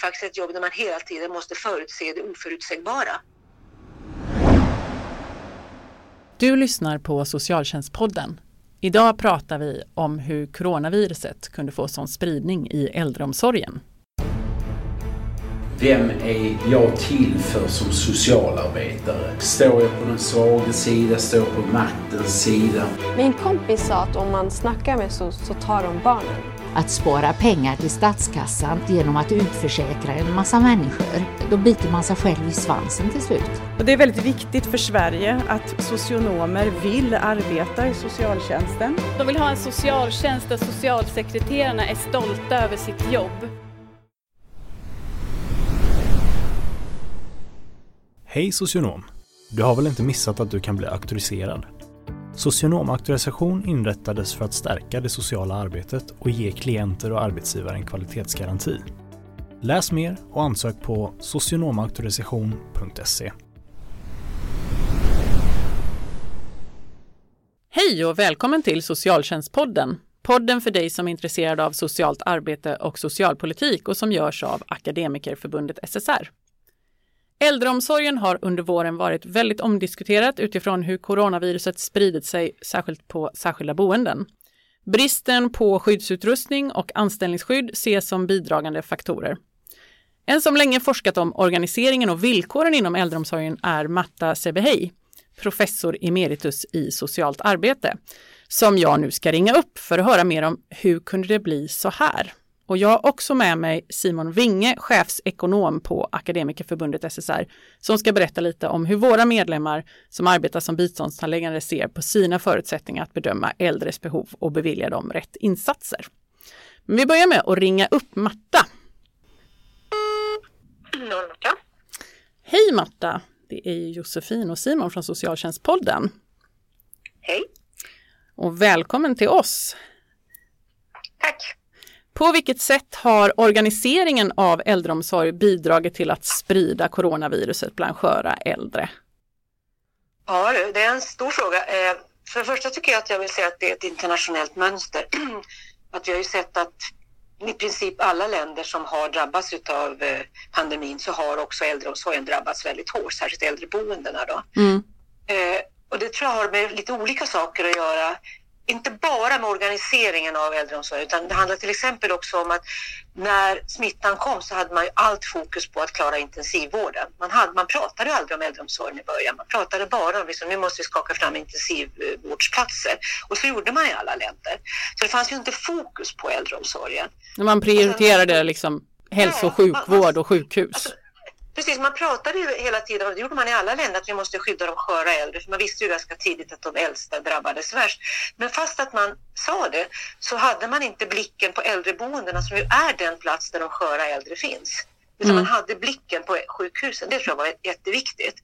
faktiskt ett jobb där man hela tiden måste förutse det oförutsägbara. Du lyssnar på Socialtjänstpodden. Idag pratar vi om hur coronaviruset kunde få sån spridning i äldreomsorgen. Vem är jag till för som socialarbetare? Står jag på den svaga sida? Står jag på maktens sida? Min kompis sa att om man snackar med SOS så tar de barnen. Att spara pengar till statskassan genom att utförsäkra en massa människor. Då biter man sig själv i svansen till slut. Och det är väldigt viktigt för Sverige att socionomer vill arbeta i socialtjänsten. De vill ha en socialtjänst där socialsekreterarna är stolta över sitt jobb. Hej socionom! Du har väl inte missat att du kan bli auktoriserad? Socionomauktorisation inrättades för att stärka det sociala arbetet och ge klienter och arbetsgivare en kvalitetsgaranti. Läs mer och ansök på socionomauktorisation.se. Hej och välkommen till Socialtjänstpodden. Podden för dig som är intresserad av socialt arbete och socialpolitik och som görs av Akademikerförbundet SSR. Äldreomsorgen har under våren varit väldigt omdiskuterat utifrån hur coronaviruset spridit sig särskilt på särskilda boenden. Bristen på skyddsutrustning och anställningsskydd ses som bidragande faktorer. En som länge forskat om organiseringen och villkoren inom äldreomsorgen är Matta Sebehej, professor emeritus i socialt arbete, som jag nu ska ringa upp för att höra mer om hur kunde det bli så här? Och jag har också med mig Simon Winge, chefsekonom på Akademikerförbundet SSR, som ska berätta lite om hur våra medlemmar som arbetar som biståndsanläggare ser på sina förutsättningar att bedöma äldres behov och bevilja dem rätt insatser. Men vi börjar med att ringa upp Matta. Hej Matta! Det är Josefin och Simon från Socialtjänstpodden. Hej. Och välkommen till oss. Tack. På vilket sätt har organiseringen av äldreomsorg bidragit till att sprida coronaviruset bland sköra äldre? Ja, det är en stor fråga. Eh, för det första tycker jag att jag vill säga att det är ett internationellt mönster. Att vi har ju sett att i princip alla länder som har drabbats av eh, pandemin så har också äldreomsorgen drabbats väldigt hårt, särskilt äldreboendena då. Mm. Eh, och det tror jag har med lite olika saker att göra inte bara med organiseringen av äldreomsorgen utan det handlar till exempel också om att när smittan kom så hade man ju allt fokus på att klara intensivvården. Man, hade, man pratade aldrig om äldreomsorgen i början. Man pratade bara om liksom, nu måste vi skaka fram intensivvårdsplatser och så gjorde man i alla länder. Så det fanns ju inte fokus på äldreomsorgen. Man prioriterade liksom hälso och sjukvård och sjukhus. Alltså, Precis, man pratade ju hela tiden, och det gjorde man i alla länder, att vi måste skydda de sköra äldre, för man visste ju ganska tidigt att de äldsta drabbades värst. Men fast att man sa det så hade man inte blicken på äldreboendena som ju är den plats där de sköra äldre finns. Utan Mm. man hade blicken på sjukhusen, det tror jag var jätteviktigt.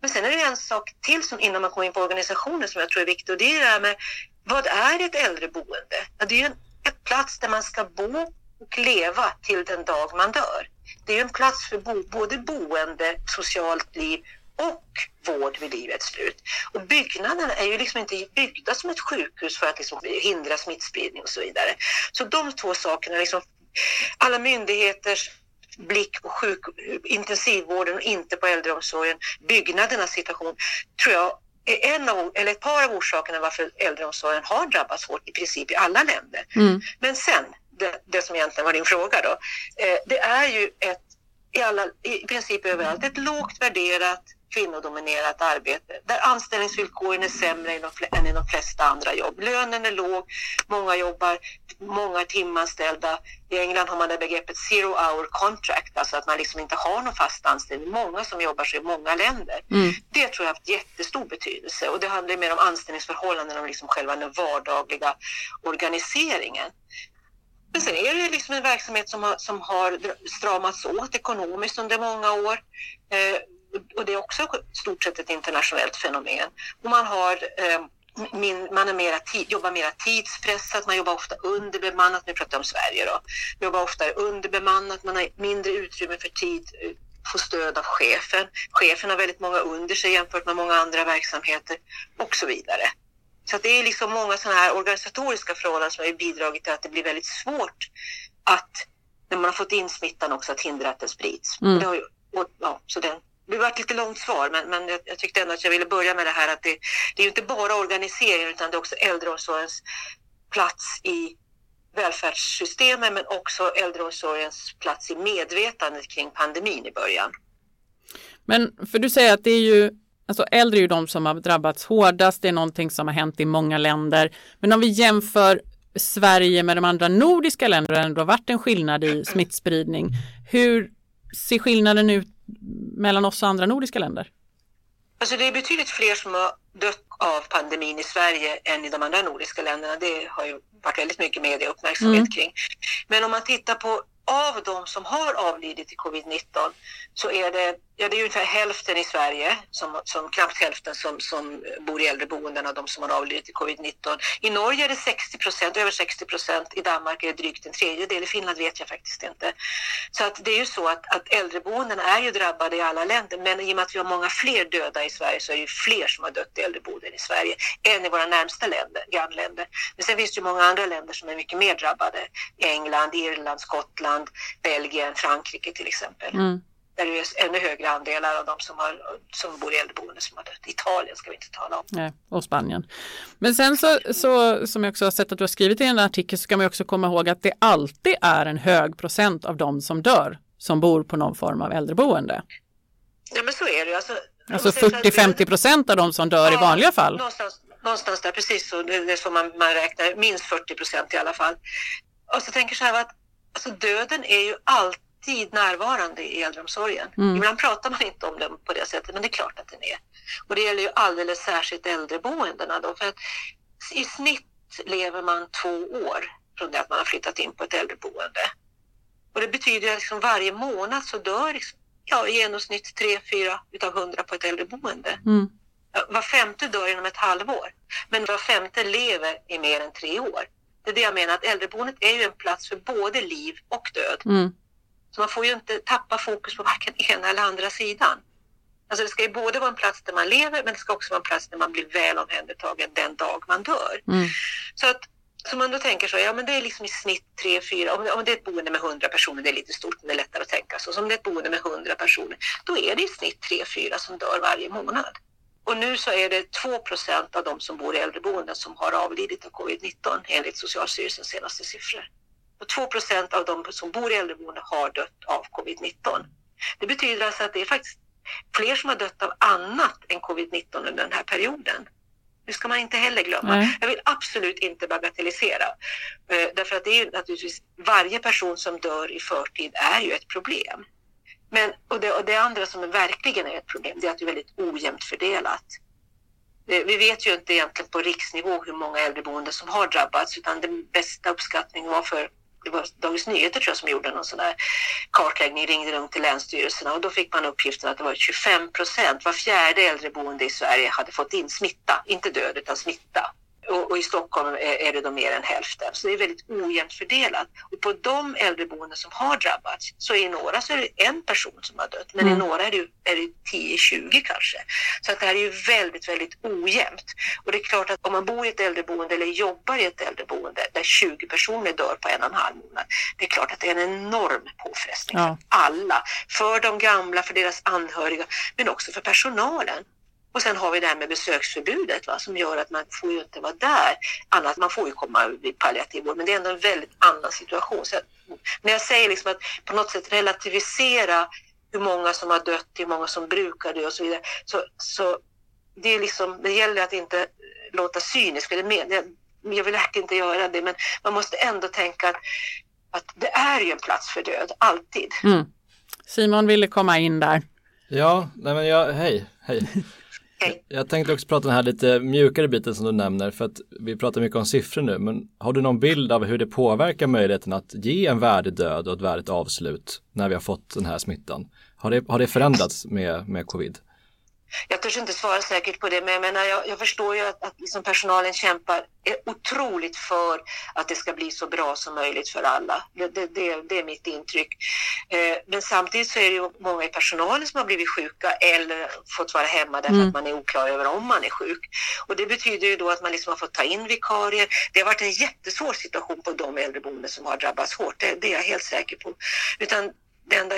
Men sen är det en sak till som innan man kommer in på organisationen som jag tror är viktig och det är det här med vad är ett äldreboende? Ja, det är ju en, en plats där man ska bo och leva till den dag man dör. Det är en plats för bo, både boende, socialt liv och vård vid livets slut. Och byggnaderna är ju liksom inte byggda som ett sjukhus för att liksom hindra smittspridning och så vidare. Så de två sakerna, liksom, alla myndigheters blick på sjuk, intensivvården och inte på äldreomsorgen, byggnadernas situation, tror jag är en av, eller ett par av orsakerna varför äldreomsorgen har drabbats hårt i princip i alla länder. Mm. Men sen, det, det som egentligen var din fråga då, eh, det är ju ett, i, alla, i princip överallt, ett lågt värderat kvinnodominerat arbete där anställningsvillkoren är sämre än, i de flesta andra jobb. Lönen är låg, många jobbar, många timanställda. I England har man det begreppet zero hour contract, alltså att man liksom inte har någon fast anställning. Många som jobbar så i många länder. Mm. Det tror jag har haft jättestor betydelse och det handlar mer om anställningsförhållanden och liksom själva den vardagliga organiseringen. Men sen är det liksom en verksamhet som har, som har stramats åt ekonomiskt under många år. Eh, och det är också i stort sett ett internationellt fenomen. Och man har eh, min, man är mera jobbar mera tidspressat, man jobbar ofta underbemannat, nu pratar jag om Sverige då, jobbar ofta underbemannat, man har mindre utrymme för tid, eh, får stöd av chefen. Chefen har väldigt många under sig jämfört med många andra verksamheter och så vidare. Så det är liksom många sådana här organisatoriska förhållanden som har bidragit till att det blir väldigt svårt att när man har fått in smittan också att hindra att den sprids. Mm. Det, har ju, och, ja, så den, det var ett lite långt svar, men, men jag, jag tyckte ändå att jag ville börja med det här att det, det är ju inte bara organiseringen utan det är också äldreomsorgens plats i välfärdssystemet men också äldreomsorgens plats i medvetandet kring pandemin i början. Men för du säger att det är ju Alltså äldre är ju de som har drabbats hårdast. Det är någonting som har hänt i många länder. Men om vi jämför Sverige med de andra nordiska länderna, det har varit en skillnad i smittspridning. Hur ser skillnaden ut mellan oss och andra nordiska länder? Alltså det är betydligt fler som har dött av pandemin i Sverige än i de andra nordiska länderna. Det har ju varit väldigt mycket medieuppmärksamhet Mm. kring. Men om man tittar på av de som har avlidit i covid-19 så är det, ja, det är ungefär hälften i Sverige, som, som knappt hälften som, som bor i äldreboenden av de som har avlidit i covid-19. I Norge är det 60 procent, över 60 procent. I Danmark är det drygt en tredjedel. I Finland vet jag faktiskt inte. Så att det är ju så att, att äldreboenden är ju drabbade i alla länder, men i och med att vi har många fler döda i Sverige så är det ju fler som har dött i äldreboenden i Sverige än i våra närmsta länder, grannländer. Men sen finns det ju många andra länder som är mycket mer drabbade. England, Irland, Skottland, Belgien, Frankrike till exempel. Mm. Där det är ännu högre andelar av de som, har, som bor i äldreboenden som har dött. Italien ska vi inte tala om. Nej, och Spanien. Men sen så, så, som jag också har sett att du har skrivit i en artikel, så ska man också komma ihåg att det alltid är en hög procent av de som dör som bor på någon form av äldreboende. Ja men så är det ju. Alltså, Alltså om man säger så här, 40-50 procent av de som dör i Ja, vanliga fall. Någonstans, någonstans där, precis så. Det, det är så man, man räknar, minst 40 procent i alla fall. Och så tänker jag så här att alltså, döden är ju alltid närvarande i äldreomsorgen. Mm. Ibland pratar man inte om den på det sättet, men det är klart att den är. Och det gäller ju alldeles särskilt äldreboendena då, för att i snitt lever man två år från det att man har flyttat in på ett äldreboende. Och det betyder att liksom varje månad så dör liksom, ja, i genomsnitt tre, fyra utav hundra på ett äldreboende. Mm. Var femte dör inom ett halvår, men var femte lever i mer än tre år. Det är det jag menar, att äldreboendet är ju en plats för både liv och död. Mm. Så man får ju inte tappa fokus på varken ena eller andra sidan. Alltså det ska ju både vara en plats där man lever, men det ska också vara en plats där man blir väl omhändertagen den dag man dör. Mm. Så att så man då tänker så, ja men det är liksom i snitt tre, fyra, om, om det är ett boende med 100 personer, det är lite stort, men det är lättare att tänka så. Om det är ett boende med 100 personer, då är det i snitt tre, fyra som dör varje månad. Och nu så är det 2 procent av de som bor i äldreboenden som har avlidit av covid-19 enligt Socialstyrelsens senaste siffror. Och 2 procent av de som bor i äldreboenden har dött av covid-19. Det betyder alltså att det är faktiskt fler som har dött av annat än covid-19 under den här perioden. Det ska man inte heller glömma. Nej. Jag vill absolut inte bagatellisera. Eh, därför att det är naturligtvis varje person som dör i förtid är ju ett problem. Men, och, det, och det andra som verkligen är ett problem det är att det är väldigt ojämnt fördelat. Eh, Vi vet ju inte egentligen på riksnivå hur många äldreboenden som har drabbats utan den bästa uppskattningen var för det var Dagens Nyheter tror jag som gjorde någon sån där kartläggning, ringde runt till länsstyrelserna och då fick man uppgiften att det var 25 procent, var fjärde äldreboende i Sverige hade fått in smitta, inte död utan smitta. Och, och i Stockholm är, det då mer än hälften, så det är väldigt ojämnt fördelat. Och på de äldreboenden som har drabbats, så i några så är det en person som har dött, men Mm. i några är det, är det 10-20 kanske. Så att det här är ju väldigt, väldigt ojämnt. Och det är klart att om man bor i ett äldreboende eller jobbar i ett äldreboende där 20 personer dör på en och en halv månad, det är klart att det är en enorm påfrestning Ja. för alla. För de gamla, för deras anhöriga, men också för personalen. Och sen har vi det här med besöksförbudet va, som gör att man får ju inte vara där. Annat, man får ju komma vid palliativ vård, men det är ändå en väldigt annan situation. Så att, när jag säger liksom att på något sätt relativisera hur många som har dött, hur många som brukar dö och så vidare, så, så det, är liksom, det gäller att inte låta cynisk. Det med, jag, jag vill verkligen inte göra det, men man måste ändå tänka att, att det är ju en plats för död, alltid. Mm. Simon ville komma in där. Ja, nej men jag, hej, hej. Hej. Jag tänkte också prata om den här lite mjukare biten som du nämner för att vi pratar mycket om siffror nu men har du någon bild av hur det påverkar möjligheten att ge en värdig död och ett värdigt avslut när vi har fått den här smittan? Har det, har det förändrats med, med covid? Jag törs inte svara säkert på det, men jag, menar, jag, jag förstår ju att, att liksom personalen kämpar är otroligt för att det ska bli så bra som möjligt för alla. Det, det, det, det är mitt intryck. Eh, men samtidigt så är det ju många i personalen som har blivit sjuka eller fått vara hemma därför Mm. att man är oklar över om man är sjuk. Och det betyder ju då att man liksom har fått ta in vikarier. Det har varit en jättesvår situation på de äldreboenden som har drabbats hårt. Det, det är jag helt säker på. Utan det enda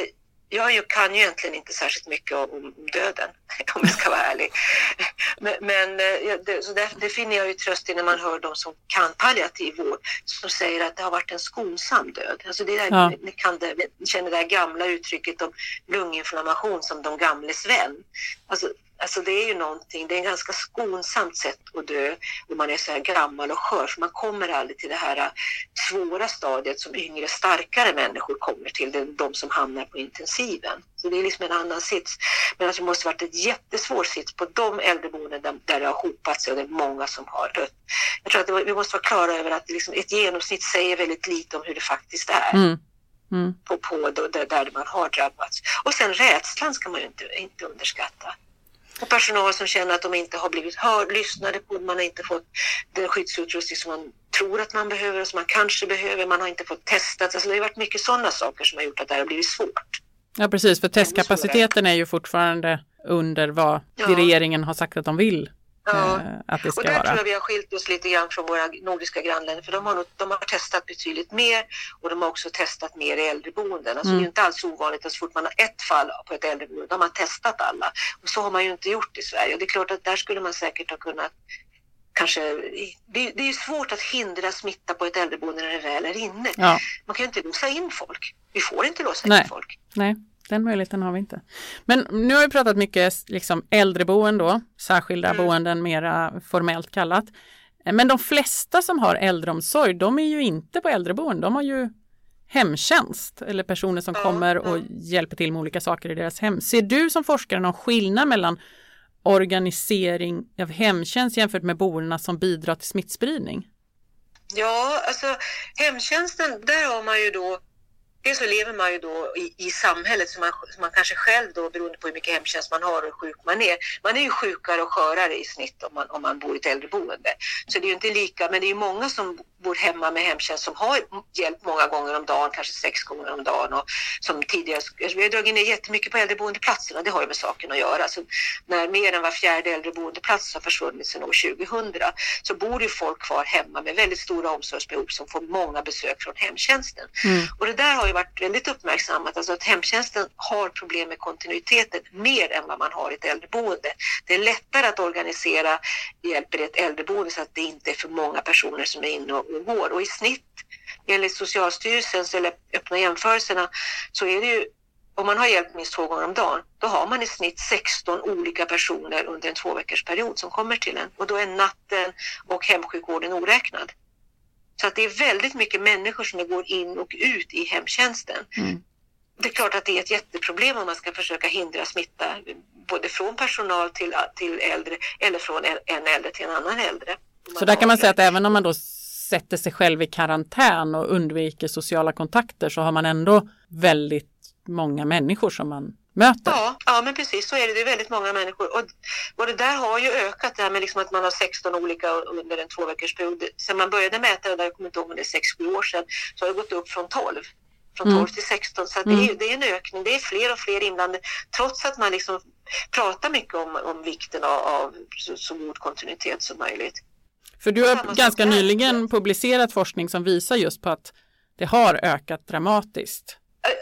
jag kan ju egentligen inte särskilt mycket om döden, om jag ska vara ärlig. Men, men eh, det, så därför, det finner jag ju tröst i när man hör de som kan palliativ vård som säger att det har varit en skonsam död. Alltså det där, Ja. ni, kan det, ni känner det där gamla uttrycket om lunginflammation som de gamles vän. Alltså, alltså det är ju någonting, det är en ganska skonsamt sätt att dö om man är så här gammal och skör, för man kommer aldrig till det här eh, svåra stadiet som yngre, starkare människor kommer till, det är de som hamnar på intensiven. Så det är liksom en annan sits. Men alltså det måste varit ett jättesvår sits på de äldreboenden där, där det har hopat sig och det är många som har dött. Jag tror att var- vi måste vara klara över att liksom ett genomsnitt säger väldigt lite om hur det faktiskt är Mm. Mm. på, på då, där, där man har drabbats. Och sen rädslan ska man ju inte, inte underskatta. Och personal som känner att de inte har blivit hörd, lyssnade på, man har inte fått den skyddsutrustning som man tror att man behöver och som man kanske behöver, man har inte fått testat. Alltså det har varit mycket sådana saker som har gjort att det här har blivit svårt. Ja, precis, för testkapaciteten är ju fortfarande under vad Ja. regeringen har sagt att de vill Ja. eh, att det Och ska där tror vara. jag vi har skilt oss lite grann från våra nordiska grannländer för de har, nog, de har testat betydligt mer och de har också testat mer i äldreboenden. Alltså Mm. Det är ju inte alls ovanligt att så fort man har ett fall på ett äldreboende då har testat alla. Och så har man ju inte gjort i Sverige och det är klart att där skulle man säkert ha kunnat Kanske, det, det är svårt att hindra smitta på ett äldreboende när det väl är inne. Ja, Man kan ju inte låsa in folk. Vi får inte låsa Nej. in folk. nej, den möjligheten har vi inte. Men nu har vi pratat mycket liksom äldreboenden då, särskilda Mm. boenden mera formellt kallat. Eh, Men de flesta som har äldreomsorg, de är ju inte på äldreboenden, de har ju hemtjänst eller personer som kommer och hjälper till med olika saker i deras hem. Ser du som forskare någon skillnad mellan organisering av hemtjänst jämfört med boendena som bidrar till smittspridning? Ja, alltså hemtjänsten, där har man ju då Dels så lever man ju då i, i samhället som man, som man kanske själv då beroende på hur mycket hemtjänst man har och hur sjuk man är. Man är ju sjukare och skörare i snitt om man, om man bor i ett äldreboende. Så det är ju inte lika, men det är ju många som bor hemma med hemtjänst som har hjälp många gånger om dagen, kanske sex gånger om dagen och som tidigare, vi har dragit ner jättemycket på äldreboendeplatserna, det har ju med saken att göra. Så när mer än var fjärde äldreboendeplats har försvunnit sedan år 2000 så bor ju folk kvar hemma med väldigt stora omsorgsbehov som får många besök från hemtjänsten. Mm. Och det där har ju varit väldigt uppmärksammat, alltså att hemtjänsten har problem med kontinuiteten mer än vad man har i ett äldreboende. Det är lättare att organisera hjälp i ett äldreboende så att det inte är för många personer som är inne och och går. Och i snitt, enligt Socialstyrelsens eller öppna jämförelserna, så är det ju om man har hjälp minst två gånger om dagen, då har man i snitt 16 olika personer under en två veckors period som kommer till en. Och då är natten och hemsjukvården oräknad. Så att det är väldigt mycket människor som går in och ut i hemtjänsten. Mm. Det är klart att det är ett jätteproblem om man ska försöka hindra smitta både från personal till, till äldre eller från en, äldre till en annan äldre. Så där kan man säga att även om man då sätter sig själv i karantän och undviker sociala kontakter så har man ändå väldigt många människor som man möter. Ja, ja, men precis så är det. Det är väldigt många människor. Och, och det där har ju ökat, det här med liksom att man har 16 olika under en två veckors period. Sen man började mäta det där, jag kommer inte ihåg om det är 6-7 år sedan, så har det gått upp från 12. Från 12 Mm. till 16. Så Mm. det, är, ju- det är en ökning. Det är fler och fler inblandade. Trots att man liksom pratar mycket om, om vikten av, av så, så god kontinuitet som möjligt. För du har ganska nyligen publicerat forskning som visar just på att det har ökat dramatiskt.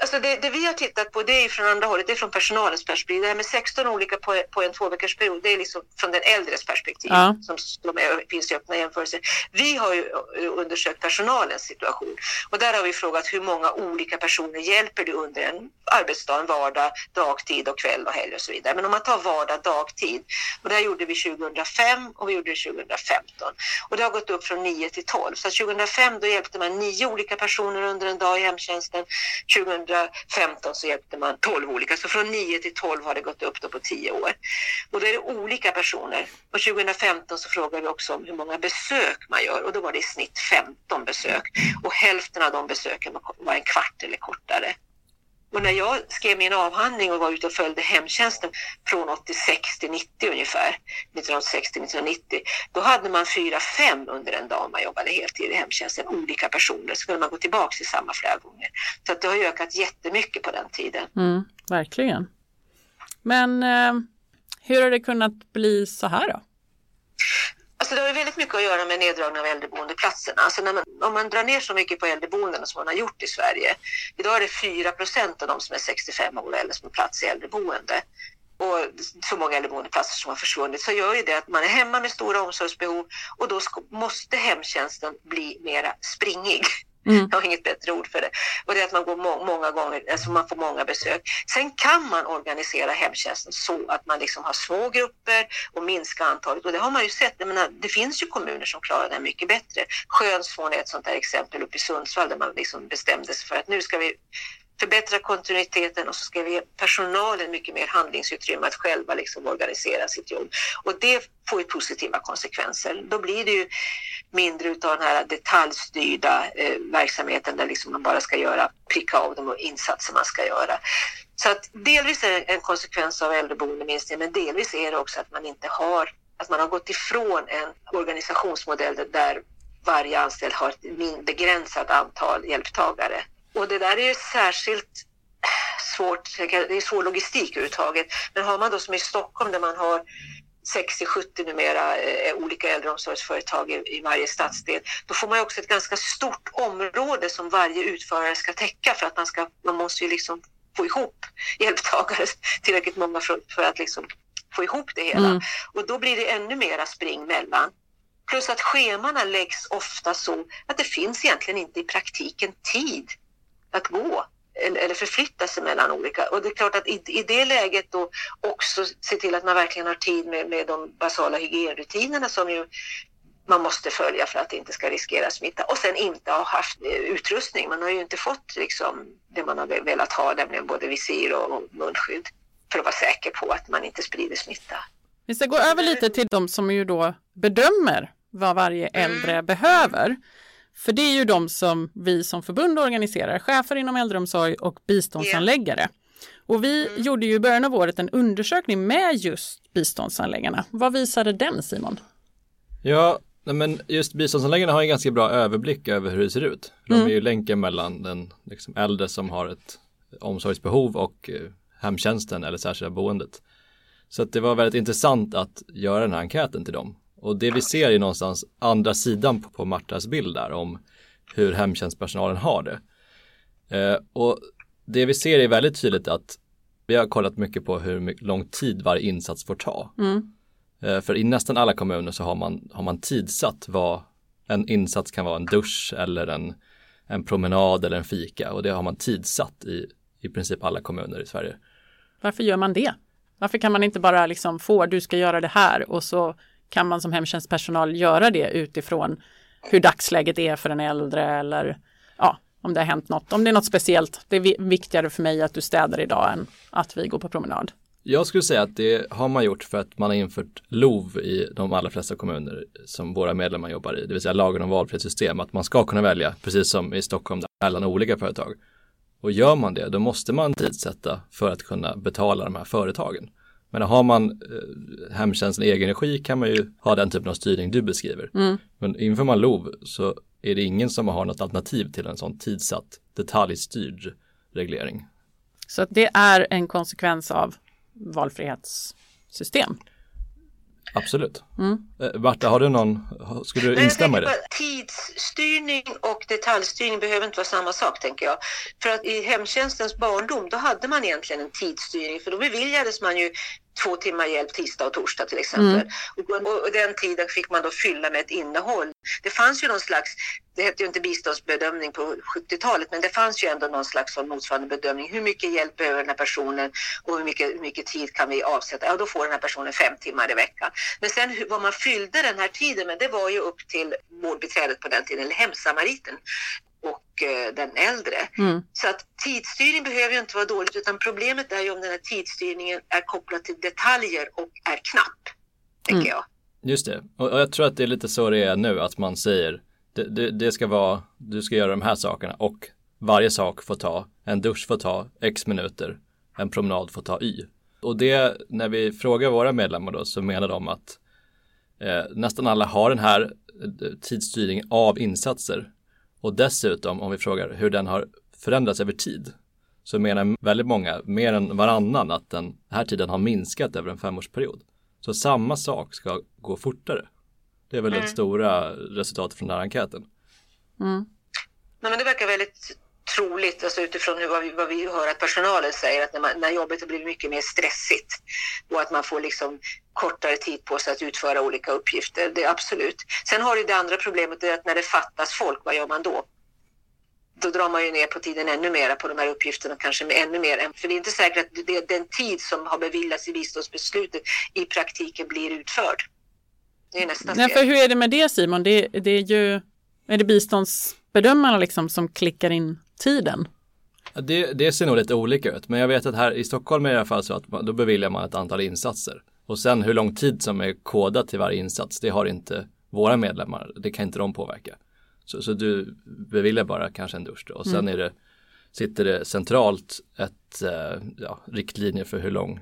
Alltså det, det vi har tittat på det är från andra hållet, det är från personalens perspektiv. Det här med 16 olika på, på en tvåveckorsperiod, det är liksom från den äldres perspektiv Ja. som de är, finns i öppna jämförelser. Vi har ju eh, undersökt personalens situation och där har vi frågat hur många olika personer hjälper du under en arbetsdag, en vardag, dagtid och kväll och helg och så vidare. Men om man tar vardag, dagtid och det här gjorde vi 2005 och vi gjorde det 2015 och det har gått upp från 9 till 12. Så att 2005 då hjälpte man nio olika personer under en dag i hemtjänsten 2015 så hjälpte man 12 olika, så från 9 till 12 har det gått upp då på 10 år. Och då är det olika personer. Och 2015 så frågade vi också om hur många besök man gör och då var det i snitt 15 besök. Och hälften av de besöken var- var en kvart eller kortare. Och när jag skrev min avhandling och var ute och följde hemtjänsten från 86 till 90 ungefär, 1986 till 1990, då hade man fyra, fem under en dag man jobbade heltid i hemtjänsten, olika personer. Så kunde man gå tillbaka till samma flera gånger. Så att det har ökat jättemycket på den tiden. Mm, verkligen. Men eh, hur har det kunnat bli så här då? Alltså det har ju väldigt mycket att göra med neddragning av äldreboendeplatserna. Alltså när man, om man drar ner så mycket på äldreboenden som man har gjort i Sverige. Idag är det 4 procent av de som är 65 år och äldre som har plats i äldreboende. Och så många äldreboendeplatser som har försvunnit så gör ju det att man är hemma med stora omsorgsbehov och då måste hemtjänsten bli mera springig. Mm. Jag har inget bättre ord för det. Och det är att man går må många gånger, alltså man får många besök. Sen kan man organisera hemtjänsten så att man liksom har små grupper och minska antalet. Och det har man ju sett. Jag menar, det finns ju kommuner som klarar det mycket bättre. Skönsån är ett sånt där exempel uppe i Sundsvall där man liksom bestämde sig för att nu ska vi förbättra kontinuiteten och så ska vi ge personalen mycket mer handlingsutrymme att själva liksom organisera sitt jobb. Och det får ju positiva konsekvenser. Då blir det ju mindre utav den här detaljstyrda eh, verksamheten där liksom man bara ska göra, pricka av de insatser man ska göra. Så att delvis är det en konsekvens av äldreboendeminskningen men delvis är det också att man inte har, att man har gått ifrån en organisationsmodell där varje anställd har ett begränsat antal hjälptagare och det där är ju särskilt svårt, det är svår logistik överhuvudtaget. Men har man då som i Stockholm där man har 60-70 numera eh, olika äldreomsorgsföretag i, i varje stadsdel, då får man ju också ett ganska stort område som varje utförare ska täcka för att man, ska, man måste ju liksom få ihop hjälptagare tillräckligt många för, för att liksom få ihop det hela. Mm. Och då blir det ännu mera spring mellan. Plus att schemana läggs ofta så att det finns egentligen inte i praktiken tid att gå eller förflytta sig mellan olika. Och det är klart att i, i det läget då också se till att man verkligen har tid med, med de basala hygienrutinerna som ju man måste följa för att inte ska riskera smitta och sen inte ha haft utrustning. Man har ju inte fått liksom det man har velat ha, nämligen både visir och munskydd för att vara säker på att man inte sprider smitta. Vi ska gå över lite till de som ju då bedömer vad varje äldre mm. behöver. För det är ju de som vi som förbund organiserar, chefer inom äldreomsorg och biståndsanläggare. Yeah. Och vi mm. gjorde ju i början av året en undersökning med just biståndsanläggarna. Vad visade den Simon? Ja, men just biståndsanläggarna har en ganska bra överblick över hur det ser ut. De mm. är ju länken mellan den liksom, äldre som har ett omsorgsbehov och eh, hemtjänsten eller särskilda boendet. Så att det var väldigt intressant att göra den här enkäten till dem. Och det vi ser är någonstans andra sidan på, på Martas bild där om hur hemtjänstpersonalen har det. Eh, och det vi ser är väldigt tydligt att vi har kollat mycket på hur lång tid varje insats får ta. Mm. Eh, för i nästan alla kommuner så har man, har man tidsatt vad en insats kan vara en dusch eller en, en promenad eller en fika och det har man tidsatt i, i princip alla kommuner i Sverige. Varför gör man det? Varför kan man inte bara liksom få, du ska göra det här och så kan man som hemtjänstpersonal göra det utifrån hur dagsläget är för den äldre eller ja, om det har hänt något. Om det är något speciellt. Det är viktigare för mig att du städar idag än att vi går på promenad. Jag skulle säga att det har man gjort för att man har infört LOV i de allra flesta kommuner som våra medlemmar jobbar i, det vill säga lagen om valfrihetssystem, att man ska kunna välja, precis som i Stockholm, mellan olika företag. Och gör man det, då måste man tidsätta för att kunna betala de här företagen. Men har man eh, hemtjänsten i egen regi kan man ju ha den typen av styrning du beskriver. Mm. Men inför man LOV så är det ingen som har något alternativ till en sån tidsatt detaljstyrd reglering. Så det är en konsekvens av valfrihetssystem? Absolut. Mm. Eh, Marta, har du någon, skulle du instämma i det? Tidsstyrning och detaljstyrning behöver inte vara samma sak tänker jag. För att i hemtjänstens barndom då hade man egentligen en tidsstyrning för då beviljades man ju två timmar hjälp tisdag och torsdag till exempel. Mm. Och, och, den tiden fick man då fylla med ett innehåll. Det fanns ju någon slags, det hette ju inte biståndsbedömning på 70-talet, men det fanns ju ändå någon slags motsvarande bedömning. Hur mycket hjälp behöver den här personen och hur mycket, hur mycket tid kan vi avsätta? Ja, då får den här personen fem timmar i veckan. Men sen vad man fyllde den här tiden med, det var ju upp till vårdbiträdet på den tiden, eller hemsamariten den äldre. Mm. Så att tidsstyrning behöver ju inte vara dåligt utan problemet är ju om den här tidsstyrningen är kopplad till detaljer och är knapp. Tänker mm. jag. Just det, och jag tror att det är lite så det är nu att man säger det, det, det, ska vara, du ska göra de här sakerna och varje sak får ta, en dusch får ta x minuter, en promenad får ta y. Och det, när vi frågar våra medlemmar då så menar de att eh, nästan alla har den här eh, tidsstyrningen av insatser. Och dessutom om vi frågar hur den har förändrats över tid så menar väldigt många, mer än varannan, att den här tiden har minskat över en femårsperiod. Så samma sak ska gå fortare. Det är väl Mm. det stora resultatet från den här enkäten. Nej, men det verkar väldigt troligt alltså utifrån vad, vi, vad vi hör att personalen säger att när, man, när jobbet har blivit mycket mer stressigt och att man får liksom kortare tid på sig att utföra olika uppgifter. Det är absolut. Sen har du det andra problemet det är att när det fattas folk, vad gör man då? Då drar man ju ner på tiden ännu mer på de här uppgifterna, kanske ännu mer. För det är inte säkert att det, den tid som har beviljats i biståndsbeslutet i praktiken blir utförd. Det är nästa Nej, steg. för hur är det med det Simon? Det, det är ju, är det biståndsbedömarna liksom som klickar in tiden? Det, det ser nog lite olika ut, men jag vet att här i Stockholm är det i alla fall så att man, då beviljar man ett antal insatser. Och sen hur lång tid som är kodat till varje insats, det har inte våra medlemmar, det kan inte de påverka. Så, så du beviljar bara kanske en dusch då. och sen Mm. är det, sitter det centralt ett eh, ja, riktlinje för hur lång,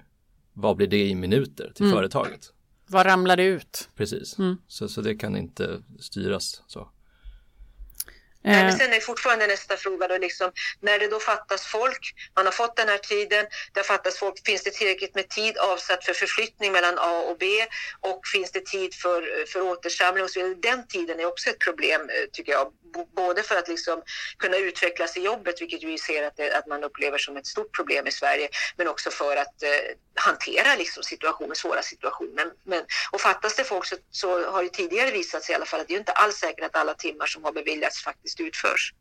vad blir det i minuter till Mm. företaget. Vad ramlar det ut? Precis, Mm. så, så det kan inte styras så. Nej, Eh, men sen är fortfarande nästa fråga då liksom, när det då fattas folk, man har fått den här tiden, det har fattats folk, finns det tillräckligt med tid avsatt för förflyttning mellan A och B och finns det tid för, för återsamling och så vidare. Den tiden är också ett problem eh, tycker jag, både för att liksom kunna utvecklas i jobbet, vilket vi ser att, det, att man upplever som ett stort problem i Sverige, men också för att eh, hantera liksom situationer, svåra situationer. Men, och fattas det folk så, så har det tidigare visat sig i alla fall att det är inte alls säkert att alla timmar som har beviljats faktiskt utförs.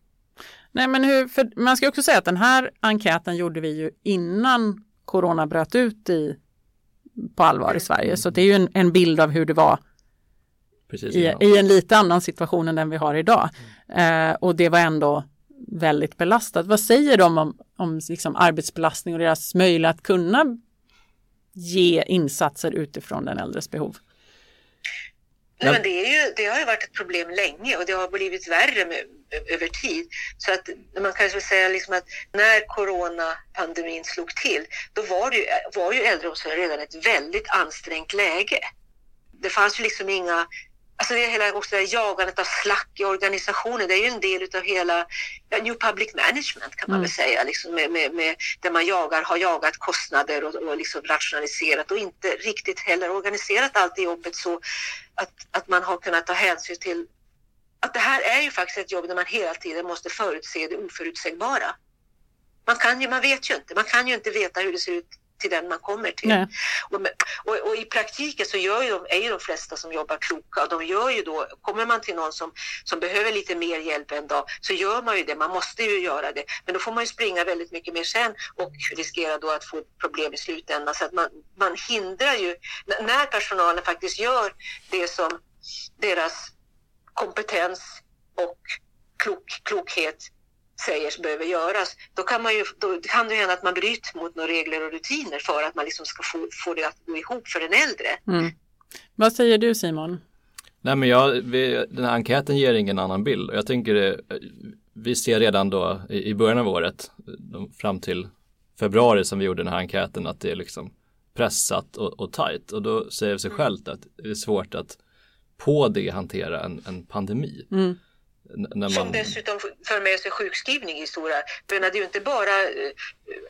nej, men hur, för man ska också säga att den här enkäten gjorde vi ju innan corona bröt ut i, på allvar i Sverige. Så det är ju en, en bild av hur det var Precis i, innan. i en lite annan situation än den vi har idag. Eh, och det var ändå väldigt belastat. Vad säger de om, om liksom arbetsbelastning och deras möjlighet att kunna ge insatser utifrån den äldres behov? Nej, men det, är ju, det har ju varit ett problem länge och det har blivit värre med, över tid. Så att man kan ju säga liksom att när coronapandemin slog till, då var, det ju, var ju äldreomsorgen redan ett väldigt ansträngt läge. Det fanns ju liksom inga Alltså det är hela också det jagandet av slack i organisationen, det är ju en del av hela ja, New Public Management kan man Mm. väl säga, liksom med, med, med, där man jagar, har jagat kostnader och, och liksom rationaliserat och inte riktigt heller organiserat allt i jobbet så att, att man har kunnat ta hänsyn till att det här är ju faktiskt ett jobb där man hela tiden måste förutse det oförutsägbara. Man, kan ju, man vet ju inte, man kan ju inte veta hur det ser ut till den man kommer till. Och, och, och i praktiken så gör ju de, är ju de flesta som jobbar kloka och de gör ju då, kommer man till någon som, som behöver lite mer hjälp en dag så gör man ju det, man måste ju göra det. Men då får man ju springa väldigt mycket mer sen och riskera då att få problem i slutändan. Så att man, man hindrar ju, när personalen faktiskt gör det som deras kompetens och klok, klokhet säger behöver göras, då kan, man ju, då kan det ju hända att man bryter mot några regler och rutiner för att man liksom ska få, få det att gå ihop för den äldre. Mm. Vad säger du Simon? Nej men jag, vi, den här enkäten ger ingen annan bild och jag tänker det, vi ser redan då i, i början av året, fram till februari som vi gjorde den här enkäten, att det är liksom pressat och, och tajt och då säger det sig självt att det är svårt att på det hantera en, en pandemi. Mm. N- När Som man, dessutom för med sig sjukskrivning i stora... För det är ju inte bara eh,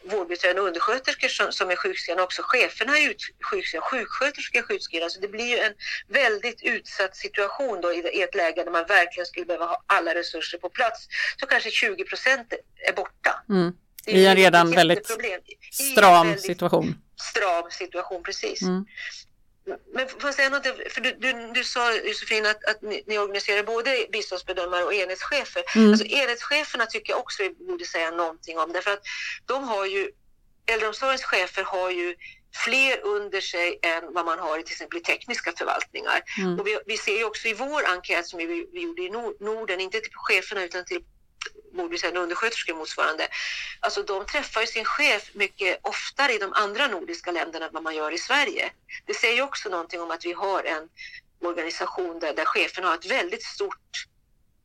vårdbiträden och undersköterskor som, som är sjukskrivna, också cheferna är ut, sjukskrivna, sjuksköterskor är sjukskrivna. Så det blir ju en väldigt utsatt situation då i, ett läge där man verkligen skulle behöva ha alla resurser på plats. Så kanske 20 procent är borta. Mm. Det är I en redan väldigt Stram väldigt situation. Stram situation, precis. Mm. Men får jag säga något? För du, du, du sa Josefin att, att ni, ni organiserar både biståndsbedömare och enhetschefer. Mm. Alltså, enhetscheferna tycker jag också vi borde säga någonting om därför att de har ju, äldreomsorgens chefer har ju fler under sig än vad man har i till exempel i tekniska förvaltningar. Mm. Och vi, vi ser ju också i vår enkät som vi, vi gjorde i Nor- Norden, inte till cheferna utan till borde undersköterskor motsvarande. Alltså de träffar ju sin chef mycket oftare i de andra nordiska länderna än vad man gör i Sverige. Det säger ju också någonting om att vi har en organisation där, där cheferna har ett väldigt stort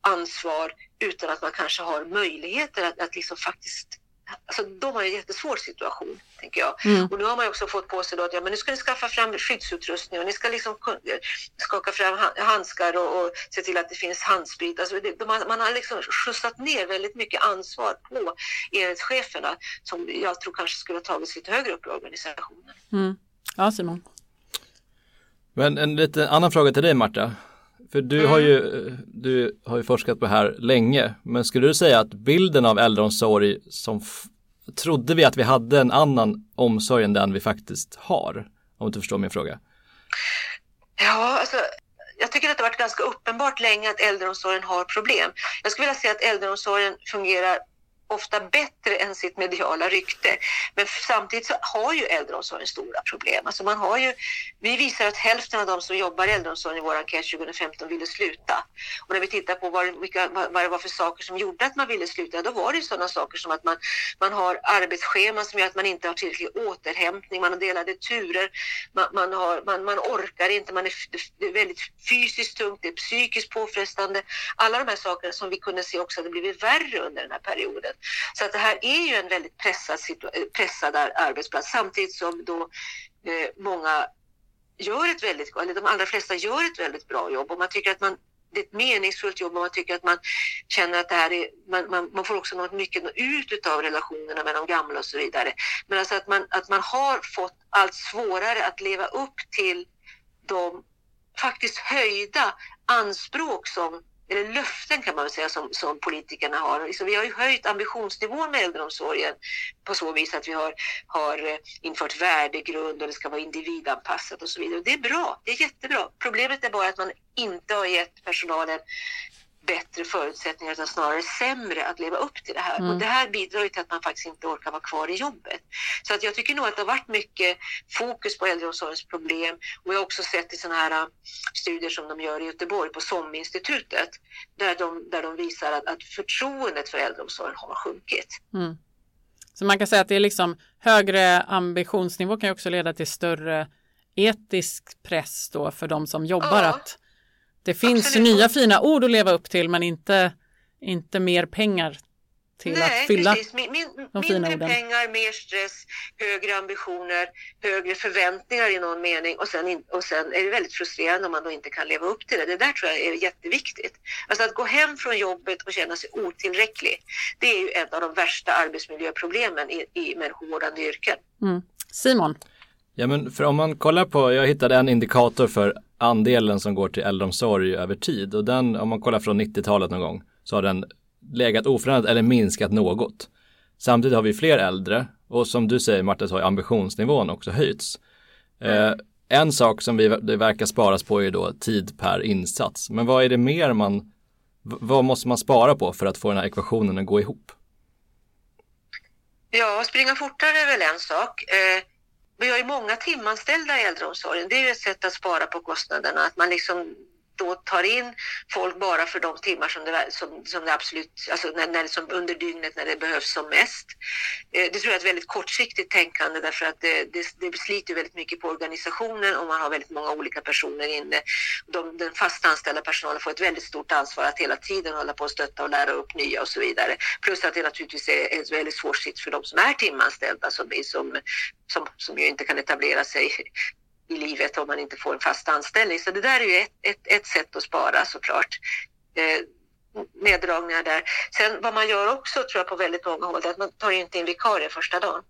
ansvar utan att man kanske har möjligheter att, att liksom faktiskt Alltså, de har en jättesvår situation, tänker jag. Mm. Och nu har man ju också fått på sig då att ja, men nu ska ni skaffa fram skyddsutrustning och ni ska liksom kun- skaka fram ha- handskar och, och se till att det finns handsprit. Alltså det, man, man har liksom skjutsat ner väldigt mycket ansvar på enhetscheferna som jag tror kanske skulle ha tagits lite högre upp i organisationen. Mm. Ja, Simon. Men en lite annan fråga till dig Marta. För du har ju, du har ju forskat på det här länge, men skulle du säga att bilden av äldreomsorg som f- trodde vi att vi hade en annan omsorg än den vi faktiskt har? Om du förstår min fråga. Ja, alltså, jag tycker att det har varit ganska uppenbart länge att äldreomsorgen har problem. Jag skulle vilja säga att äldreomsorgen fungerar ofta bättre än sitt mediala rykte. Men samtidigt så har ju äldreomsorgen stora problem. Alltså man har ju, vi visar att hälften av de som jobbar i äldreomsorgen i vår enkät 2015 ville sluta. Och när vi tittar på vad, vilka, vad, det var för saker som gjorde att man ville sluta, då var det sådana saker som att man, man har arbetsscheman som gör att man inte har tillräcklig återhämtning, man har delade turer, man, man, har, man, man orkar inte, man är, det är väldigt fysiskt tungt, det är psykiskt påfrestande. Alla de här sakerna som vi kunde se också hade blivit värre under den här perioden. Så att det här är ju en väldigt pressad, eh, pressad arbetsplats samtidigt som då eh, många gör ett väldigt, eller de allra flesta gör ett väldigt bra jobb och man tycker att man det är ett meningsfullt jobb och man tycker att man känner att det här är, man, man, man får också något mycket ut av relationerna med de gamla och så vidare. Men alltså att man, att man har fått allt svårare att leva upp till de faktiskt höjda anspråk som eller löften kan man väl säga som, som politikerna har. Liksom, vi har ju höjt ambitionsnivån med äldreomsorgen på så vis att vi har, har eh, infört värdegrund och det ska vara individanpassat och så vidare. Och det är bra, det är jättebra. Problemet är bara att man inte har gett personalen bättre förutsättningar utan snarare sämre att leva upp till det här. Mm. Och det här bidrar ju till att man faktiskt inte orkar vara kvar i jobbet. Så att jag tycker nog att det har varit mycket fokus på äldreomsorgens problem och jag har också sett i sådana här äh, studier som de gör i Göteborg på SOM-institutet där de, där de visar att, att förtroendet för äldreomsorgen har sjunkit. Mm. Så man kan säga att det är liksom högre ambitionsnivå kan ju också leda till större etisk press då för de som jobbar Ja. att det finns Absolut. nya fina ord att leva upp till men inte, inte mer pengar till Nej, att fylla. precis. Min, min, de fina mindre orden. pengar, mer stress, högre ambitioner, högre förväntningar i någon mening och sen, in, och sen är det väldigt frustrerande om man då inte kan leva upp till det. Det där tror jag är jätteviktigt. Alltså att gå hem från jobbet och känna sig otillräcklig, det är ju ett av de värsta arbetsmiljöproblemen i, i människovårdande yrken. Mm. Simon, Ja men för om man kollar på, jag hittade en indikator för andelen som går till äldreomsorg över tid och den, om man kollar från 90-talet någon gång, så har den legat oförändrad eller minskat något. Samtidigt har vi fler äldre och som du säger Marta så har ambitionsnivån också höjts. Eh, en sak som vi, det verkar sparas på är då tid per insats. Men vad är det mer man, vad måste man spara på för att få den här ekvationen att gå ihop? Ja, springa fortare är väl en sak. Eh, vi har ju många timanställda i äldreomsorgen. Det är ju ett sätt att spara på kostnaderna. Att man liksom då tar in folk bara för de timmar som det, som, som det absolut, alltså när, när som under dygnet när det behövs som mest. Eh, det tror jag är ett väldigt kortsiktigt tänkande därför att det, det, det sliter väldigt mycket på organisationen och man har väldigt många olika personer inne. De, den fast anställda personalen får ett väldigt stort ansvar att hela tiden hålla på och stötta och lära upp nya och så vidare. Plus att det naturligtvis är ett väldigt svår sits för de som är timanställda som, som, som, som ju inte kan etablera sig i livet om man inte får en fast anställning. Så det där är ju ett, ett, ett sätt att spara såklart. Eh, neddragningar där. Sen vad man gör också tror jag på väldigt många håll är att man tar inte in vikarie första dagen.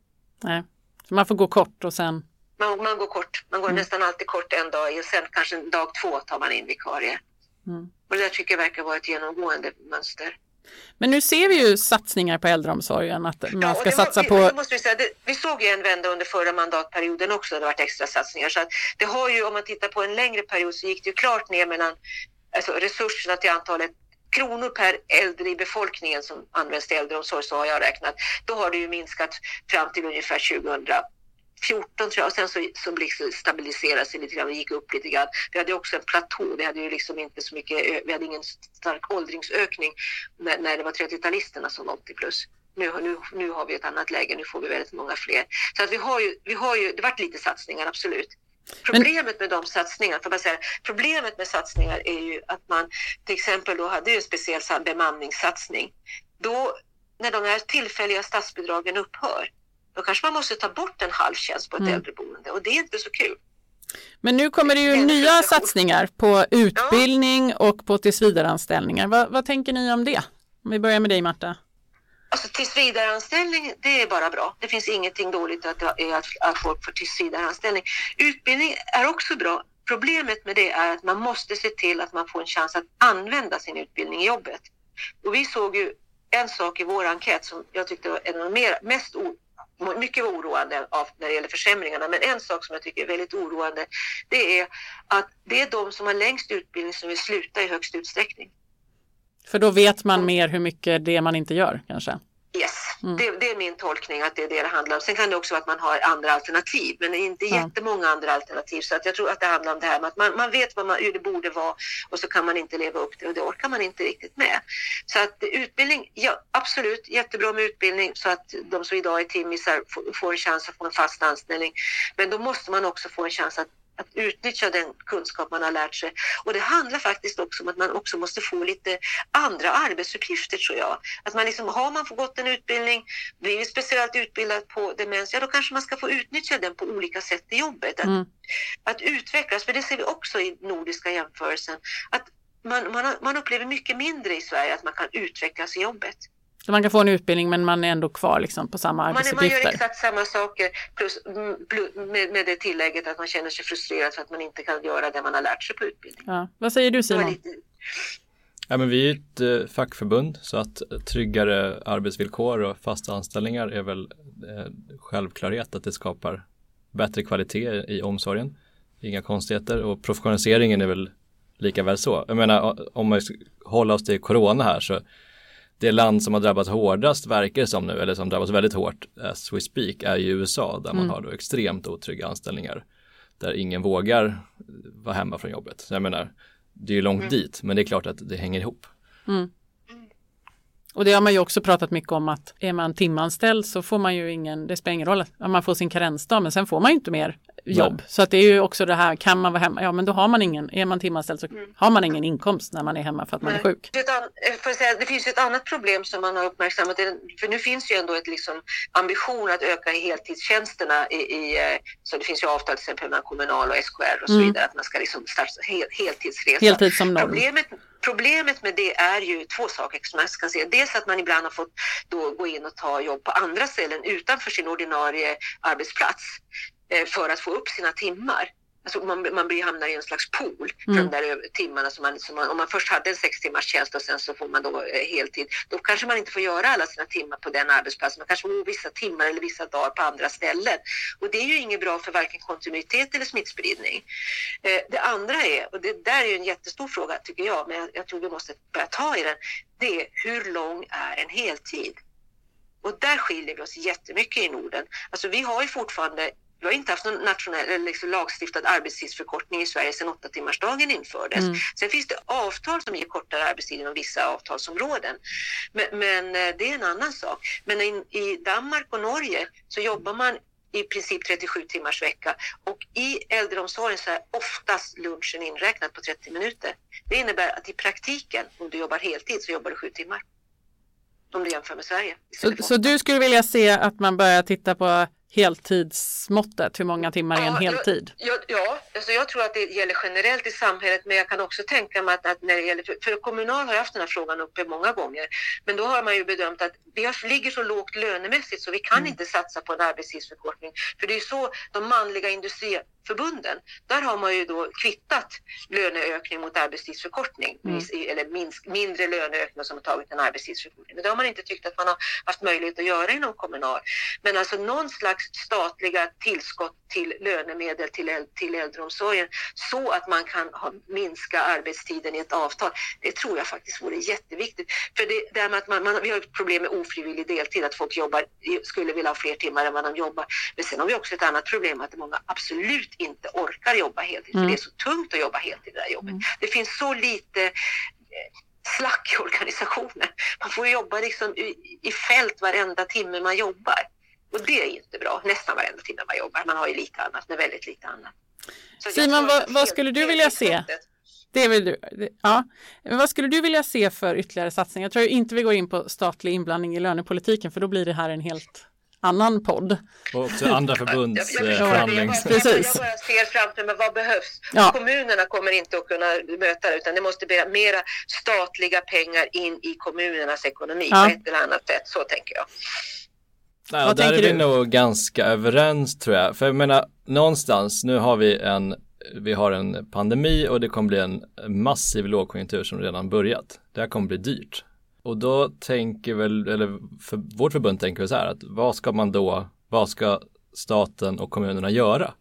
nej. Så man får gå kort och sen, Man, man går kort, man går nästan alltid kort en dag och sen kanske dag två tar man in vikarie. Mm. Och det där tycker jag verkar vara ett genomgående mönster. Men nu ser vi ju satsningar på äldreomsorgen att man Ja, ska var- satsa vi, på det måste vi, säga, det, vi såg ju en vända under förra mandatperioden också, det varit extra satsningar. Så att det har ju, om man tittar på en längre period så gick det ju klart ner mellan alltså resurserna till antalet kronor per äldre i befolkningen som används till äldreomsorg, så har jag räknat. Då har det ju minskat fram till ungefär 2014 tror jag och sen så, så liksom stabiliserade sig lite grann och gick upp lite grann. Vi hade också en platå, vi hade ju liksom inte så mycket, vi hade ingen stark åldringsökning när, när det var 30-talisterna som var 80 plus. Nu, nu, nu har vi ett annat läge, nu får vi väldigt många fler. Så att vi har ju, vi har ju, det varit lite satsningar, absolut. Problemet med de satsningarna, för bara säga, problemet med satsningar är ju att man till exempel då hade en speciell bemanningssatsning. Då, när de här tillfälliga statsbidragen upphör, då kanske man måste ta bort en halv tjänst på ett Mm. äldreboende och det är inte så kul. Men nu kommer det ju Det nya satsningar på utbildning och på tillsvidareanställningar. Vad, vad tänker ni om det? Om vi börjar med dig Marta. Alltså tillsvidareanställning, det är bara bra. Det finns ingenting dåligt att, att, att folk får tillsvidareanställning. Utbildning är också bra. Problemet med det är att man måste se till att man får en chans att använda sin utbildning i jobbet. Och vi såg ju en sak i vår enkät som jag tyckte var en av de mer, mest mycket oroande av när det gäller försämringarna. Men en sak som jag tycker är väldigt oroande, det är att det är de som har längst utbildning som vill sluta i högst utsträckning. För då vet man mer hur mycket det man inte gör kanske. Mm. det, det är min tolkning att det är det det handlar om. Sen kan det också vara att man har andra alternativ, men inte Ja. jättemånga andra alternativ. Så att jag tror att det handlar om det här med att man, man vet vad man, hur det borde vara och så kan man inte leva upp till det och det orkar man inte riktigt med. Så att utbildning, ja absolut, jättebra med utbildning så att de som idag är timmisar får, får en chans att få en fast anställning. Men då måste man också få en chans att att utnyttja den kunskap man har lärt sig. Och det handlar faktiskt också om att man också måste få lite andra arbetsuppgifter tror jag. Att man liksom, har man fått en utbildning, blivit speciellt utbildad på demens, ja då kanske man ska få utnyttja den på olika sätt i jobbet. Att, Mm. att utvecklas, för det ser vi också i nordiska jämförelsen. Att man, man, man upplever mycket mindre i Sverige att man kan utvecklas i jobbet. Så man kan få en utbildning men man är ändå kvar liksom på samma Man, är- man gör arbetsuppgifter. exakt samma saker plus, mm, plu- med, med det tillägget att man känner sig frustrerad för att man inte kan göra det man har lärt sig på utbildning. Ja. Vad säger du Simon? lite, Ja, men vi är ett eh, fackförbund så att tryggare arbetsvillkor och fasta anställningar är väl eh, självklarhet att det skapar bättre kvalitet i omsorgen. Inga konstigheter och professionaliseringen är väl lika väl så. Jag menar om man hålla oss till corona här så det land som har drabbats hårdast verkar det som nu eller som drabbas väldigt hårt as we speak är ju USA där man Mm. har då extremt otrygga anställningar där ingen vågar vara hemma från jobbet. Så jag menar det är ju långt Mm. dit men det är klart att det hänger ihop. Mm. Och det har man ju också pratat mycket om att är man timanställd så får man ju ingen, det spelar ingen roll, att man får sin karensdag men sen får man ju inte mer jobb. Nej. Så att det är ju också det här, kan man vara hemma, ja men då har man ingen, är man timanställd så har man ingen inkomst när man är hemma för att man är Mm. Nej. sjuk. Det, är eh, säga, det finns ju ett annat problem som man har uppmärksammat. För nu finns ju ändå ett liksom ambition att öka heltidstjänsterna. I, i, eh, så det finns ju avtal till exempel mellan Kommunal och SKR och så Mm. vidare. Att man ska liksom starta hel, heltidsresa. Heltid som norm. Problemet, problemet med det är ju två saker som man ska se. Dels att man ibland har fått då gå in och ta jobb på andra ställen utanför sin ordinarie arbetsplats för att få upp sina timmar. Alltså man, man blir, hamnar i en slags pool för Mm. de där ö- timmarna. Som man, som man, om man först hade en sex timmars tjänst och sen så får man då eh, heltid. Då kanske man inte får göra alla sina timmar på den arbetsplatsen. Man kanske får vissa timmar eller vissa dagar på andra ställen. Och det är ju inget bra för varken kontinuitet eller smittspridning. Eh, det andra är, och det där är ju en jättestor fråga tycker jag, men jag, jag tror vi måste börja ta i den. Det är hur lång är en heltid? Och där skiljer vi oss jättemycket i Norden. Alltså vi har ju fortfarande vi har inte haft någon nationell eller liksom lagstiftad arbetstidsförkortning i Sverige sedan åtta timmarsdagen infördes. Mm. Sen finns det avtal som ger kortare arbetstid inom vissa avtalsområden. Men, men eh, det är en annan sak. Men in, i Danmark och Norge så jobbar man i princip 37 timmars vecka och i äldreomsorgen så är oftast lunchen inräknad på 30 minuter. Det innebär att i praktiken, om du jobbar heltid, så jobbar du sju timmar. Om du jämför med Sverige. Så, så du skulle vilja se att man börjar titta på heltidsmåttet, hur många timmar är en heltid? Ja, ja alltså jag tror att det gäller generellt i samhället men jag kan också tänka mig att, att när det gäller, för, för Kommunal har jag haft den här frågan uppe många gånger, men då har man ju bedömt att vi har, ligger så lågt lönemässigt så vi kan inte satsa på en arbetstidsförkortning. För det är ju så de manliga industriförbunden, där har man ju då kvittat löneökning mot arbetstidsförkortning, Mm. eller minsk, mindre löneökning som har tagit en arbetstidsförkortning. Men det har man inte tyckt att man har haft möjlighet att göra inom Kommunal. Men alltså någon slags statliga tillskott till lönemedel till, äl- till äldreomsorgen så att man kan ha, minska arbetstiden i ett avtal. Det tror jag faktiskt vore jätteviktigt. För det, här med att man, man, vi har ett problem med ofrivillig deltid, att folk jobbar, skulle vilja ha fler timmar än vad de jobbar. Men sen har vi också ett annat problem att många absolut inte orkar jobba heltid, Mm. för det är så tungt att jobba heltid det där jobbet. Det finns så lite eh, slack i organisationen. Man får jobba liksom i, i fält varenda timme man jobbar. Och det är inte bra, nästan varenda timme man jobbar. Man har ju lite annat, men väldigt lite annat. Så Simon, vad, vad skulle du vilja se? Det vill du. Ja. Men vad skulle du vilja se för ytterligare satsningar? Jag tror inte vi går in på statlig inblandning i lönepolitiken för då blir det här en helt annan podd. Och också andra förbunds eh, jag, bara- Precis. jag bara ser framför mig vad behövs. Ja. Kommunerna kommer inte att kunna möta det utan det måste bli mera statliga pengar in i kommunernas ekonomi Ja. på ett eller annat sätt. Så tänker jag. Nej, Vad där är vi du? nog ganska överens tror jag. För jag menar, någonstans, nu har vi en, vi har en pandemi och det kommer bli en massiv lågkonjunktur som redan börjat. Det här kommer bli dyrt. Och då tänker väl, eller för vårt förbund tänker vi så här att vad ska man då, vad ska staten och kommunerna göra?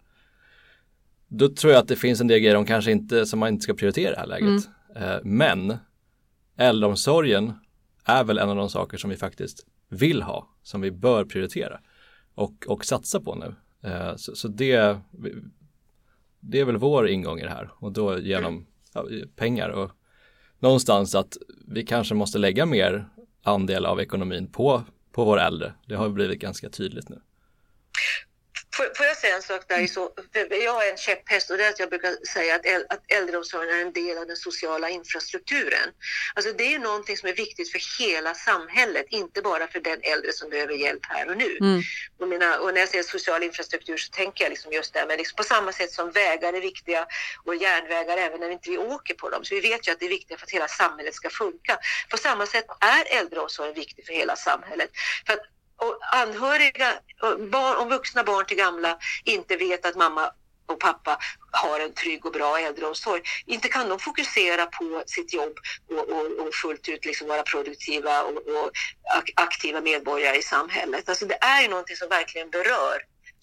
Då tror jag att det finns en del grejer de kanske inte, som man inte ska prioritera i det här läget. Eh, Men äldreomsorgen är väl en av de saker som vi faktiskt vill ha, som vi bör prioritera och, och satsa på nu. Eh, så, så det, det är väl vår ingång i det här och då genom ja, pengar och någonstans att vi kanske måste lägga mer andel av ekonomin på, på våra äldre. Det har blivit ganska tydligt nu. Får, får jag säga en sak där? Så, för jag har en käpphäst och det är att jag brukar säga att, äl, att äldreomsorgen är en del av den sociala infrastrukturen. Alltså det är någonting som är viktigt för hela samhället, inte bara för den äldre som behöver hjälp här och nu. Mm. Och, mina, och när jag säger social infrastruktur så tänker jag liksom just det med liksom på samma sätt som vägar är viktiga och järnvägar även när inte vi åker på dem. Så vi vet ju att det är viktigt för att hela samhället ska funka. På samma sätt är äldreomsorgen viktig för hela samhället. För att, och anhöriga, barn, och vuxna barn till gamla inte vet att mamma och pappa har en trygg och bra äldreomsorg. Inte kan de fokusera på sitt jobb och, och, och fullt ut liksom vara produktiva och, och ak- aktiva medborgare i samhället. Alltså det är ju någonting som verkligen berör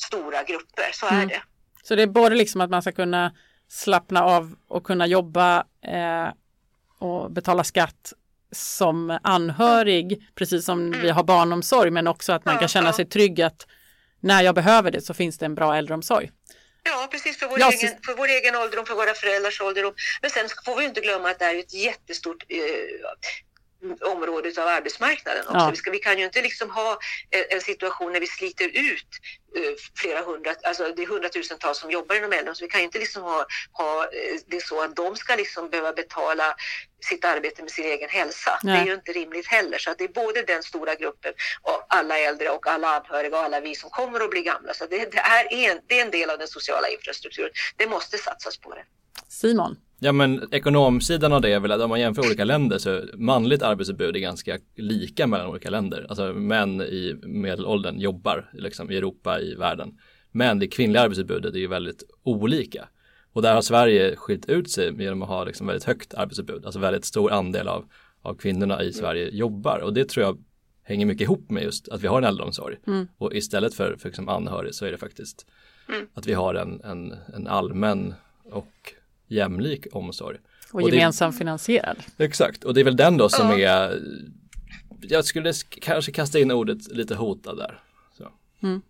stora grupper, så är Mm. det. Så det är både liksom att man ska kunna slappna av och kunna jobba eh, och betala skatt som anhörig, precis som vi har barnomsorg, men också att man kan känna sig trygg att när jag behöver det så finns det en bra äldreomsorg. Ja, precis för vår, Ja, egen, för vår egen ålderdom, för våra föräldrars ålderdom. Men sen får vi inte glömma att det är ett jättestort eh, område av arbetsmarknaden också. Ja. Vi, ska, vi kan ju inte liksom ha en, en situation när vi sliter ut eh, flera hundra, alltså det är hundratusentals som jobbar inom äldreomsorgen, så vi kan ju inte liksom ha, ha eh, det så att de ska liksom behöva betala sitt arbete med sin egen hälsa. Nej. Det är ju inte rimligt heller. Så att det är både den stora gruppen och alla äldre och alla anhöriga och alla vi som kommer att bli gamla. Så det, det, är en, det är en del av den sociala infrastrukturen. Det måste satsas på det. Simon? Ja men ekonomsidan av det är väl att om man jämför olika länder så manligt arbetsutbud är ganska lika mellan olika länder. Alltså män i medelåldern jobbar liksom, i Europa, i världen. Men det kvinnliga arbetsutbudet är ju väldigt olika. Och där har Sverige skilt ut sig genom att ha liksom väldigt högt arbetsutbud. Alltså väldigt stor andel av, av kvinnorna i Sverige jobbar. Och det tror jag hänger mycket ihop med just att vi har en äldreomsorg. Mm. Och istället för, för liksom anhörig så är det faktiskt Mm. att vi har en, en, en allmän och jämlik omsorg. Och, Och det- finansierad. Exakt, och det är väl den då som är Jag skulle sk- kanske kasta in ordet lite hotad där. Så. Mm.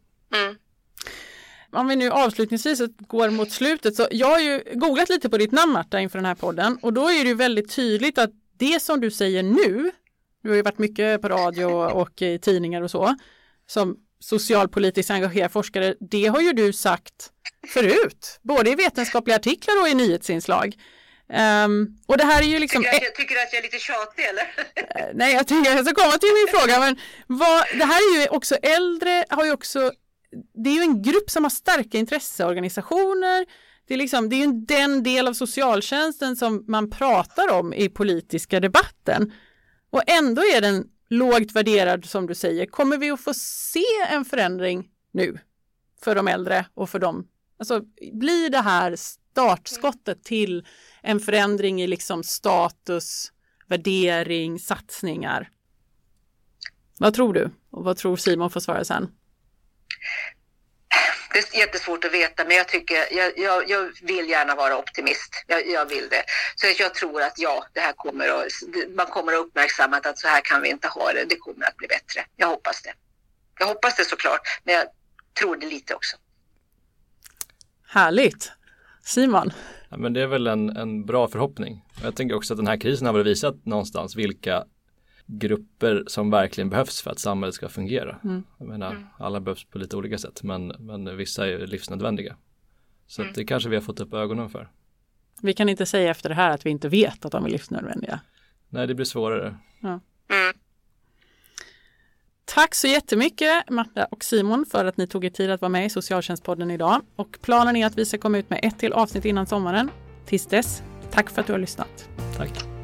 Om vi nu avslutningsvis går mot slutet så jag har ju googlat lite på ditt namn Marta inför den här podden och då är det ju väldigt tydligt att det som du säger nu, du har ju varit mycket på radio och i tidningar och så, som socialpolitiskt engagerad forskare, det har ju du sagt förut, både i vetenskapliga artiklar och i nyhetsinslag. Ehm, och det här är ju liksom... Tycker, du att jag, tycker du att jag är lite tjatig eller? Nej, jag tänker jag ska komma till min fråga, men vad, det här är ju också äldre, har ju också, det är ju en grupp som har starka intresseorganisationer. Det är, liksom, det är ju den del av socialtjänsten som man pratar om i politiska debatten. Och ändå är den lågt värderad som du säger. Kommer vi att få se en förändring nu för de äldre och för dem? Alltså blir det här startskottet till en förändring i liksom status, värdering, satsningar? Vad tror du? Och vad tror Simon får svara sen? Det är jättesvårt att veta, men jag, tycker, jag, jag, jag vill gärna vara optimist. Jag, jag vill det. Så jag tror att ja, det här kommer att, man kommer att uppmärksamma att så här kan vi inte ha det. Det kommer att bli bättre. Jag hoppas det. Jag hoppas det såklart, men jag tror det lite också. Härligt! Simon? Ja, men det är väl en, en bra förhoppning. Jag tänker också att den här krisen har väl visat någonstans vilka grupper som verkligen behövs för att samhället ska fungera. Mm. Jag menar, alla behövs på lite olika sätt men, men vissa är livsnödvändiga. Så Mm. det kanske vi har fått upp ögonen för. Vi kan inte säga efter det här att vi inte vet att de är livsnödvändiga. Nej, det blir svårare. Mm. Tack så jättemycket Marta och Simon för att ni tog er tid att vara med i Socialtjänstpodden idag. Och planen är att vi ska komma ut med ett till avsnitt innan sommaren. Tills dess, tack för att du har lyssnat. Tack.